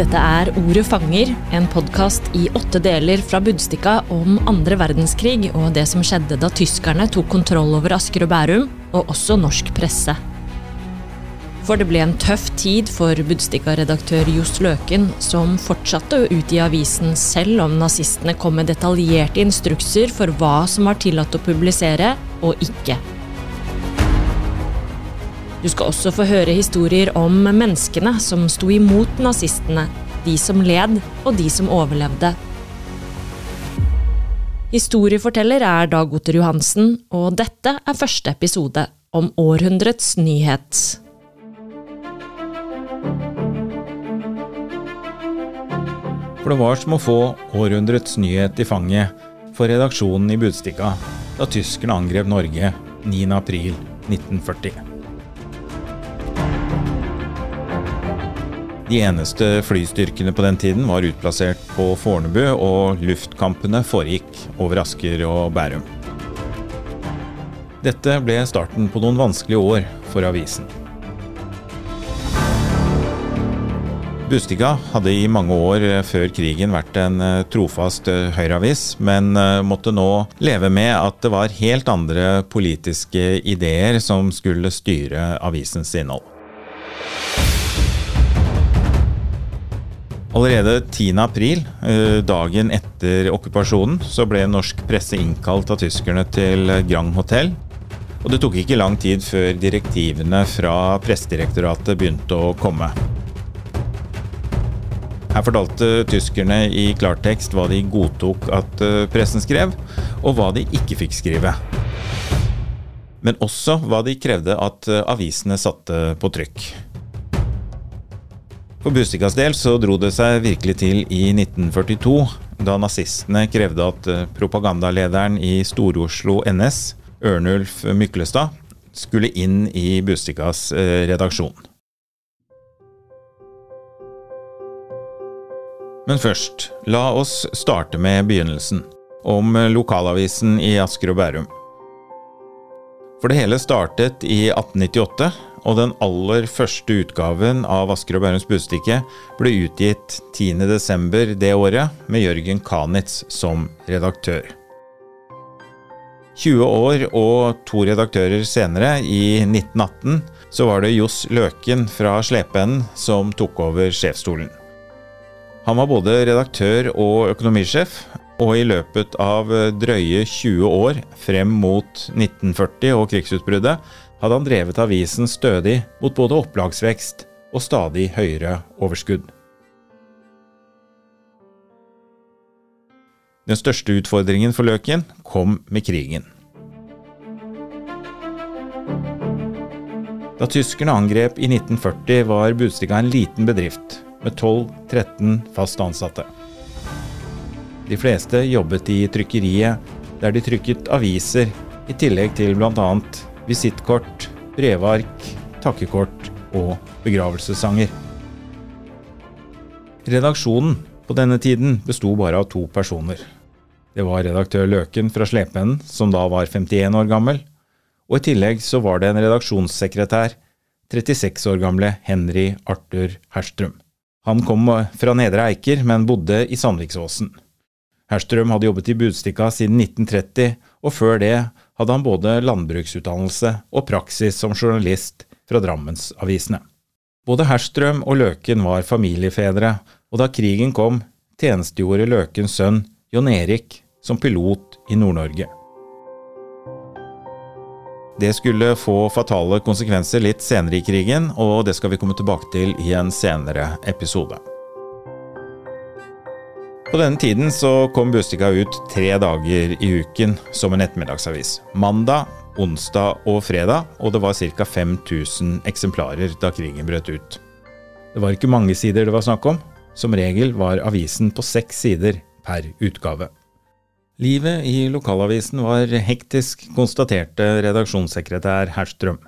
Dette er Ordet fanger, en podkast i åtte deler fra Budstikka om andre verdenskrig og det som skjedde da tyskerne tok kontroll over Asker og Bærum, og også norsk presse. For det ble en tøff tid for Budstikka-redaktør Johs Løken, som fortsatte å utgi avisen selv om nazistene kom med detaljerte instrukser for hva som var tillatt å publisere og ikke. Du skal også få høre historier om menneskene som sto imot nazistene, de som led og de som overlevde. Historieforteller er Dag Otter Johansen, og dette er første episode om århundrets nyhet. For det var som å få århundrets nyhet i fanget for redaksjonen i Budstikka da tyskerne angrep Norge 9.4.1940. De eneste flystyrkene på den tiden var utplassert på Fornebu, og luftkampene foregikk over Asker og Bærum. Dette ble starten på noen vanskelige år for avisen. Bustika hadde i mange år før krigen vært en eh, trofast eh, høyreavis, men eh, måtte nå leve med at det var helt andre politiske ideer som skulle styre avisens innhold. Allerede 10. april, eh, dagen etter okkupasjonen, så ble norsk presse innkalt av tyskerne til Grand Hotel. Og det tok ikke lang tid før direktivene fra Pressedirektoratet begynte å komme. Her fortalte tyskerne i klartekst hva de godtok at eh, pressen skrev, og hva de ikke fikk skrive. Men også hva de krevde at eh, avisene satte på trykk. For Bustikas del så dro det seg virkelig til i 1942, da nazistene krevde at eh, propagandalederen i Stor-Oslo NS, Ørnulf Myklestad, skulle inn i Bustikas eh, redaksjon. Men først, la oss starte med begynnelsen, om lokalavisen i Asker og Bærum. For det hele startet i 1898 og den aller første utgaven av Asker og Bærums Budstikke ble utgitt 10.12. det året, med Jørgen Kanitz som redaktør. 20 år og to redaktører senere, i 1918, så var det Johs Løken fra Slepen som tok over sjefsstolen. Han var både redaktør og økonomisjef, og i løpet av drøye 20 år frem mot 1940 og krigsutbruddet hadde han drevet avisen stødig mot både opplagsvekst og stadig høyere overskudd. Den største utfordringen for Løken kom med krigen. Da tyskerne angrep i 1940, var Budstikka en liten bedrift med 12-13 fast ansatte. De fleste jobbet i trykkeriet, der de trykket aviser, i tillegg til bl.a visittkort, brevark, takkekort og begravelsessanger. Redaksjonen på denne tiden besto bare av to personer. Det var redaktør Løken fra Slepeenden, som da var 51 år gammel, og i tillegg så var det en redaksjonssekretær, 36 år gamle Henry Arthur Herstrøm. Han kom fra Nedre Eiker, men bodde i Sandviksåsen. Herstrøm hadde jobbet i Budstikka siden 1930, og før det hadde han både landbruksutdannelse og praksis som journalist fra Drammensavisene. Både Herstrøm og Løken var familiefedre, og da krigen kom, tjenestegjorde Løkens sønn Jon Erik som pilot i Nord-Norge. Det skulle få fatale konsekvenser litt senere i krigen, og det skal vi komme tilbake til i en senere episode. På denne tiden så kom Bustika ut tre dager i uken som en ettermiddagsavis. Mandag, onsdag og fredag, og det var ca. 5000 eksemplarer da krigen brøt ut. Det var ikke mange sider det var snakk om. Som regel var avisen på seks sider per utgave. Livet i lokalavisen var hektisk, konstaterte redaksjonssekretær Herstrøm.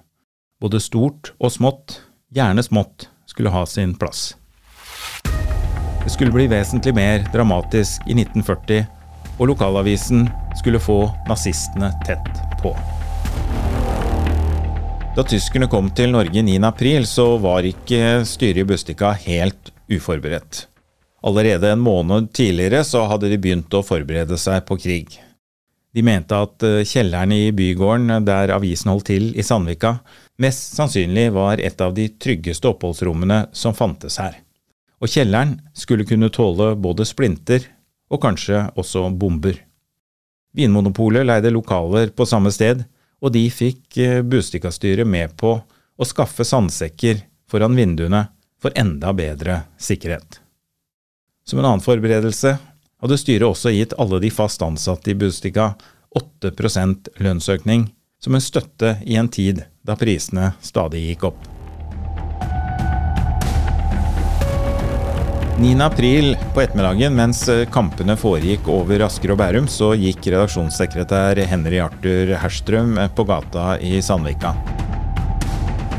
Både stort og smått, gjerne smått, skulle ha sin plass. Det skulle bli vesentlig mer dramatisk i 1940, og lokalavisen skulle få nazistene tett på. Da tyskerne kom til Norge 9.4, så var ikke styret i Bustika helt uforberedt. Allerede en måned tidligere så hadde de begynt å forberede seg på krig. De mente at eh, kjelleren i bygården der avisen holdt til i Sandvika, mest sannsynlig var et av de tryggeste oppholdsrommene som fantes her. Og kjelleren skulle kunne tåle både splinter og kanskje også bomber. Vinmonopolet leide lokaler på samme sted, og de fikk eh, Bustika-styret med på å skaffe sandsekker foran vinduene for enda bedre sikkerhet. Som en annen forberedelse hadde styret også gitt alle de fast ansatte i Bustika 8% lønnsøkning, som en støtte i en tid da prisene stadig gikk opp. 9. april på ettermiddagen, mens kampene foregikk over Asker og Bærum, så gikk redaksjonssekretær Henry Arthur Herstrøm på gata i Sandvika.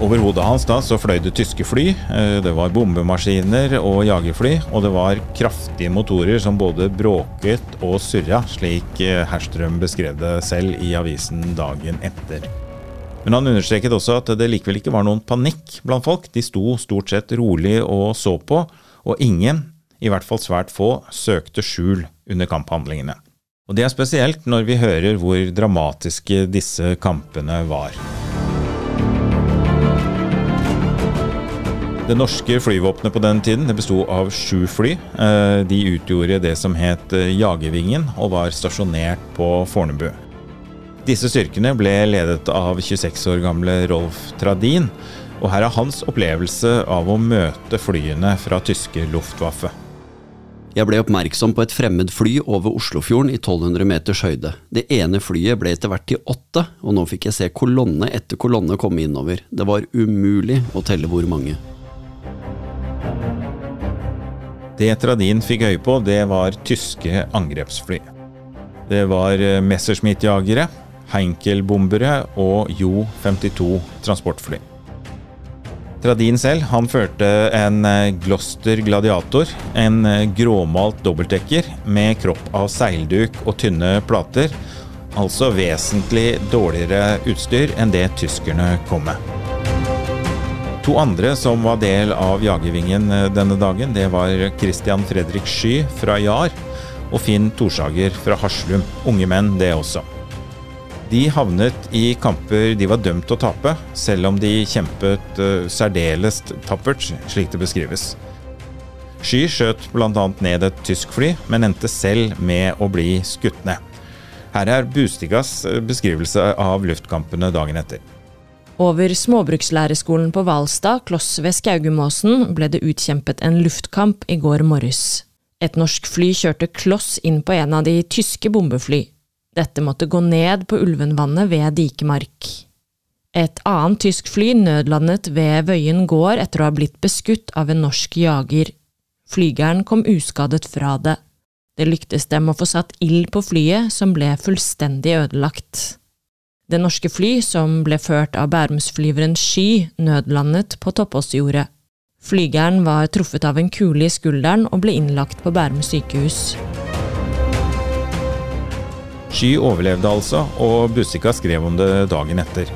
Over hodet hans da så fløy det tyske fly. Eh, det var bombemaskiner og jagerfly, og det var kraftige motorer som både bråket og surra, slik eh, Herstrøm beskrev det selv i avisen dagen etter. Men han understreket også at det likevel ikke var noen panikk blant folk. De sto stort sett rolig og så på, og ingen, i hvert fall svært få, søkte skjul under kamphandlingene. Og det er spesielt når vi hører hvor dramatiske disse kampene var. Det norske flyvåpenet på den tiden det besto av sju fly. Eh, de utgjorde det som het eh, Jagervingen, og var stasjonert på Fornebu. Disse styrkene ble ledet av 26 år gamle Rolf Tradin, og her er hans opplevelse av å møte flyene fra tyske Luftwaffe. Jeg ble oppmerksom på et fremmed fly over Oslofjorden i 1200 meters høyde. Det ene flyet ble etter hvert til åtte, og nå fikk jeg se kolonne etter kolonne komme innover. Det var umulig å telle hvor mange. Det Tradin fikk øye på, det var tyske angrepsfly. Det var eh, Messerschmitt-jagere, Heinkel-bombere og Jo-52 transportfly. Tradin selv han førte en eh, Gloster Gladiator, en eh, gråmalt dobbeltdekker med kropp av seilduk og tynne plater, altså vesentlig dårligere utstyr enn det tyskerne kom med. To andre som var del av jagervingen eh, denne dagen, det var Christian Fredrik Sky fra Jar og Finn Torsager fra Haslum. Unge menn, det også. De havnet i kamper de var dømt til å tape, selv om de kjempet uh, særdeles tappert, slik det beskrives. Sky skjøt bl.a. ned et tysk fly, men endte selv med å bli skutt ned. Her er Bustigas eh, beskrivelse av luftkampene dagen etter. Over småbrukslæreskolen på Hvalstad, kloss ved Skaugumåsen, ble det utkjempet en luftkamp i går morges. Et norsk fly kjørte kloss inn på en av de tyske bombefly. Dette måtte gå ned på Ulvenvannet ved Dikemark. Et annet tysk fly nødlandet ved Vøyen gård etter å ha blitt beskutt av en norsk jager. Flygeren kom uskadet fra det. Det lyktes dem å få satt ild på flyet, som ble fullstendig ødelagt. Det norske fly, som ble ført av bærumsflyveren Sky, nødlandet på Toppåsjordet. Flygeren var truffet av en kule i skulderen og ble innlagt på Bærum sykehus. Sky overlevde altså, og Bussika skrev om det dagen etter.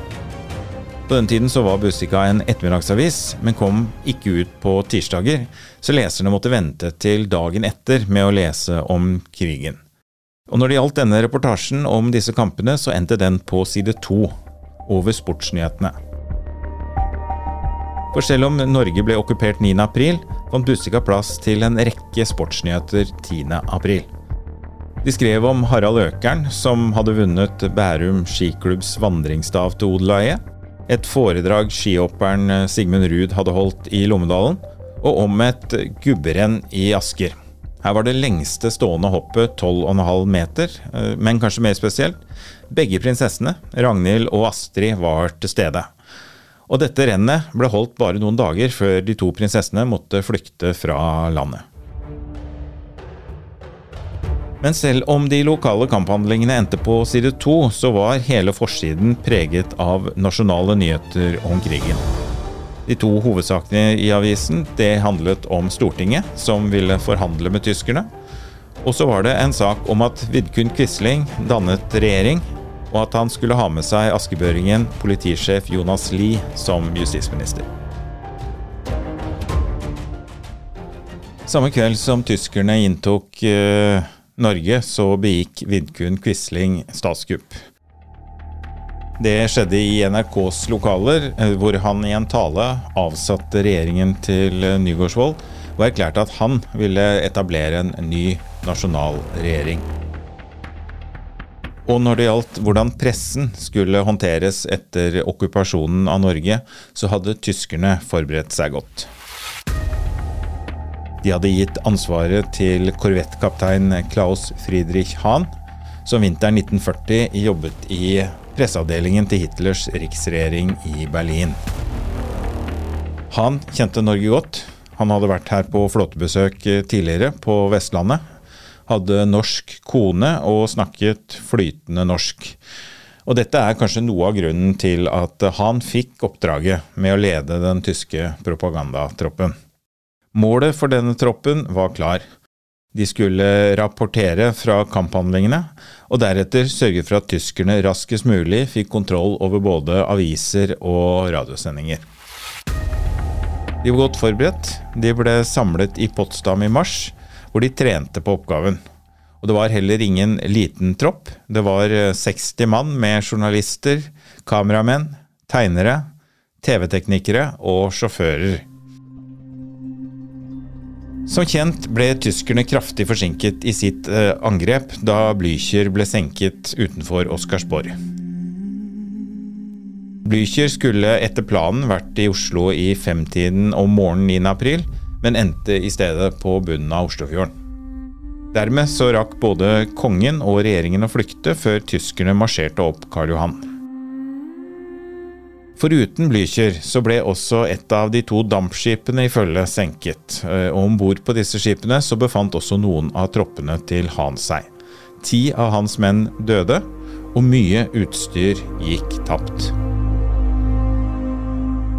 På den tiden så var Bussika en ettermiddagsavis, men kom ikke ut på tirsdager, så leserne måtte vente til dagen etter med å lese om krigen. Og når det gjaldt denne reportasjen om disse kampene, så endte den på side to, over sportsnyhetene. For selv om Norge ble okkupert 9. april, fant Bussika plass til en rekke sportsnyheter 10. De skrev om Harald Økern, som hadde vunnet Bærum skiklubbs vandringsstav til odeleie, et foredrag skihopperen Sigmund Ruud hadde holdt i Lommedalen, og om et gubberenn i Asker. Her var det lengste stående hoppet 12,5 meter, eh, men kanskje mer spesielt, begge prinsessene, Ragnhild og Astrid, var til stede. Og dette rennet ble holdt bare noen dager før de to prinsessene måtte flykte fra landet. Men selv om de lokale kamphandlingene endte på side to, så var hele forsiden preget av nasjonale nyheter om krigen. De to hovedsakene i avisen det handlet om Stortinget, som ville forhandle med tyskerne. Og så var det en sak om at Vidkun Quisling dannet regjering, og at han skulle ha med seg askebøringen politisjef Jonas Lie som justisminister. Samme kveld som tyskerne inntok eh, Norge, så begikk Vidkun Quisling statskupp. Det skjedde i NRKs lokaler, eh, hvor han i en tale avsatte regjeringen til eh, Nygaardsvold og erklærte at han ville etablere en ny nasjonal regjering. Og når det gjaldt hvordan pressen skulle håndteres etter okkupasjonen av Norge, så hadde tyskerne forberedt seg godt. De hadde gitt ansvaret til korvettkaptein Klaus Friedrich Hahn, som vinteren 1940 jobbet i presseavdelingen til Hitlers riksregjering i Berlin. Hahn kjente Norge godt, han hadde vært her på flåtebesøk tidligere, på Vestlandet. Hadde norsk kone og snakket flytende norsk. Og dette er kanskje noe av grunnen til at han fikk oppdraget med å lede den tyske propagandatroppen. Målet for denne troppen var klar. De skulle rapportere fra kamphandlingene, og deretter sørge for at tyskerne raskest mulig fikk kontroll over både aviser og radiosendinger. De var godt forberedt. De ble samlet i Potsdam i mars, hvor de trente på oppgaven. Og det var heller ingen liten tropp. Det var 60 eh, mann med journalister, kameramenn, tegnere, TV-teknikere og sjåfører. Som kjent ble tyskerne kraftig forsinket i sitt eh, angrep da Blücher ble senket utenfor Oscarsborg. Blücher skulle etter planen vært i Oslo i femtiden om morgenen 9. april, men endte i stedet på bunnen av Oslofjorden. Dermed så rakk både kongen og regjeringen å flykte før tyskerne marsjerte opp Karl Johan. Foruten Blücher så ble også et av de to dampskipene i følge senket, eh, og om bord på disse skipene så befant også noen av troppene til Han seg. Ti av hans menn døde, og mye utstyr gikk tapt.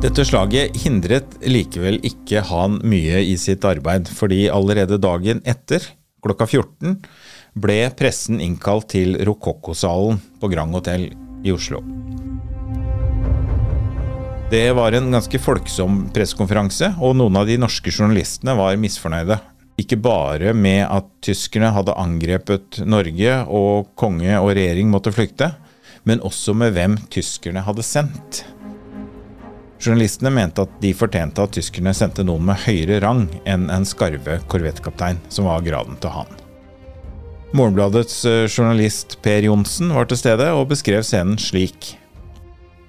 Dette slaget hindret likevel ikke Han mye i sitt arbeid, fordi allerede dagen etter, klokka 14, ble pressen innkalt til Rokokkosalen på Grand Hotell i Oslo. Det var en ganske folksom pressekonferanse, og noen av de norske journalistene var misfornøyde. Ikke bare med at tyskerne hadde angrepet Norge og konge og regjering måtte flykte, men også med hvem tyskerne hadde sendt. Journalistene mente at de fortjente at tyskerne sendte noen med høyere rang enn en skarve korvettkaptein, som var graden til han. Morgenbladets eh, journalist Per Johnsen var til stede og beskrev scenen slik.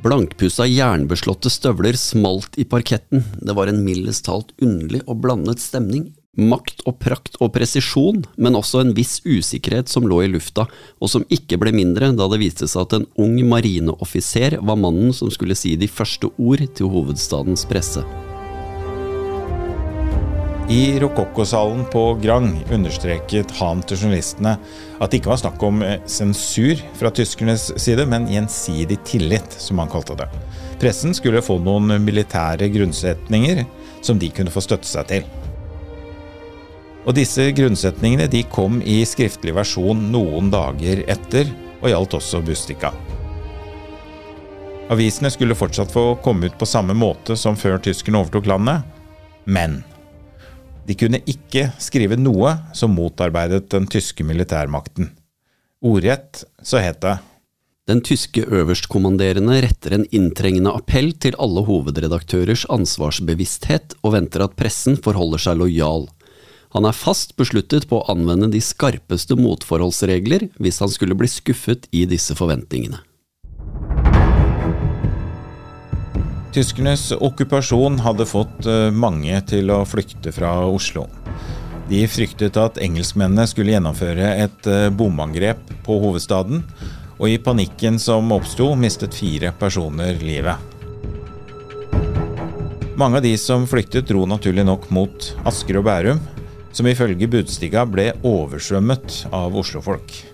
Blankpussa jernbeslåtte støvler smalt i parketten, det var en mildest talt underlig og blandet stemning, Makt og prakt og presisjon, men også en viss usikkerhet som lå i lufta, og som ikke ble mindre da det viste seg at en ung marineoffiser var mannen som skulle si de første ord til hovedstadens presse. I Rokokkosalen på Grang understreket Han til journalistene at det ikke var snakk om eh, sensur fra tyskernes side, men gjensidig tillit, som han kalte det. Pressen skulle få noen militære grunnsetninger som de kunne få støtte seg til. Og disse grunnsetningene de kom i skriftlig versjon noen dager etter, og gjaldt også Bustika. Avisene skulle fortsatt få komme ut på samme måte som før tyskerne overtok landet, men de kunne ikke skrive noe som motarbeidet den tyske militærmakten. Ordrett så het det den tyske øverstkommanderende retter en inntrengende appell til alle hovedredaktørers ansvarsbevissthet og venter at pressen forholder seg lojal. Han er fast besluttet på å anvende de skarpeste motforholdsregler hvis han skulle bli skuffet i disse forventningene. Tyskernes okkupasjon hadde fått eh, mange til å flykte fra Oslo. De fryktet at engelskmennene skulle gjennomføre et eh, bomangrep på hovedstaden, og i panikken som oppsto, mistet fire personer livet. Mange av de som flyktet, dro naturlig nok mot Asker og Bærum, som ifølge Budstiga ble oversvømmet av oslofolk.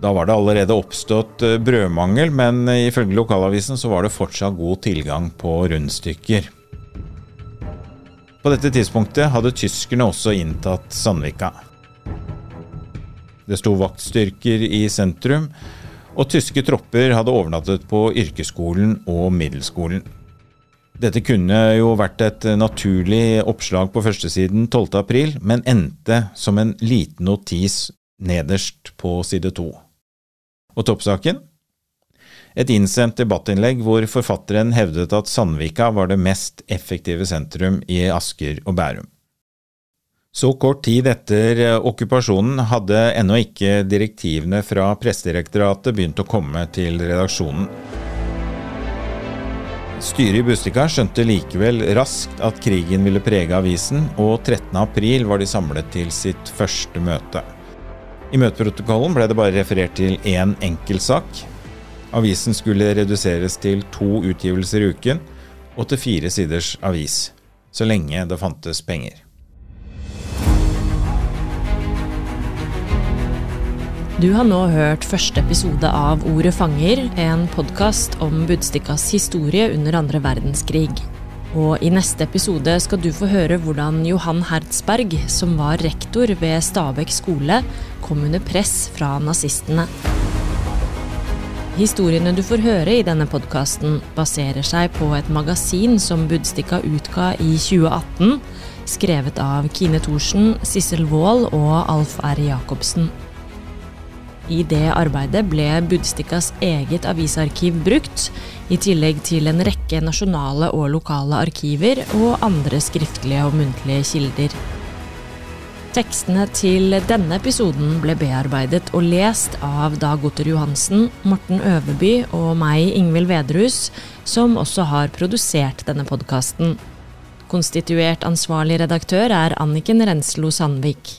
Da var det allerede oppstått eh, brødmangel, men ifølge lokalavisen så var det fortsatt god tilgang på rundstykker. På dette tidspunktet hadde tyskerne også inntatt Sandvika. Det sto vaktstyrker i sentrum, og tyske tropper hadde overnattet på yrkesskolen og middelskolen. Dette kunne jo vært et naturlig oppslag på førstesiden 12.4, men endte som en liten notis nederst på side to. Og toppsaken? Et innsendt debattinnlegg hvor forfatteren hevdet at Sandvika var det mest effektive sentrum i Asker og Bærum. Så kort tid etter okkupasjonen hadde ennå ikke direktivene fra Pressedirektoratet begynt å komme til redaksjonen. Styret i Bustika skjønte likevel raskt at krigen ville prege avisen, og 13. april var de samlet til sitt første møte. I møteprotokollen ble det bare referert til én enkeltsak. Avisen skulle reduseres til to utgivelser i uken og til fire siders avis, så lenge det fantes penger. Du har nå hørt første episode av Ordet fanger, en podkast om Budstikkas historie under andre verdenskrig. Og i neste episode skal du få høre hvordan Johan Hertzberg, som var rektor ved Stabekk skole, kom under press fra nazistene. Historiene du får høre i denne podkasten, baserer seg på et magasin som Budstikka utga i 2018, skrevet av Kine Thorsen, Sissel Wold og Alf R. Jacobsen. I det arbeidet ble Budstikkas eget avisarkiv brukt, i tillegg til en rekke nasjonale og lokale arkiver og andre skriftlige og muntlige kilder. Tekstene til denne episoden ble bearbeidet og lest av Dag Otter Johansen, Morten Øverby og meg, Ingvild Vedrus, som også har produsert denne podkasten. Konstituert ansvarlig redaktør er Anniken Renslo Sandvik.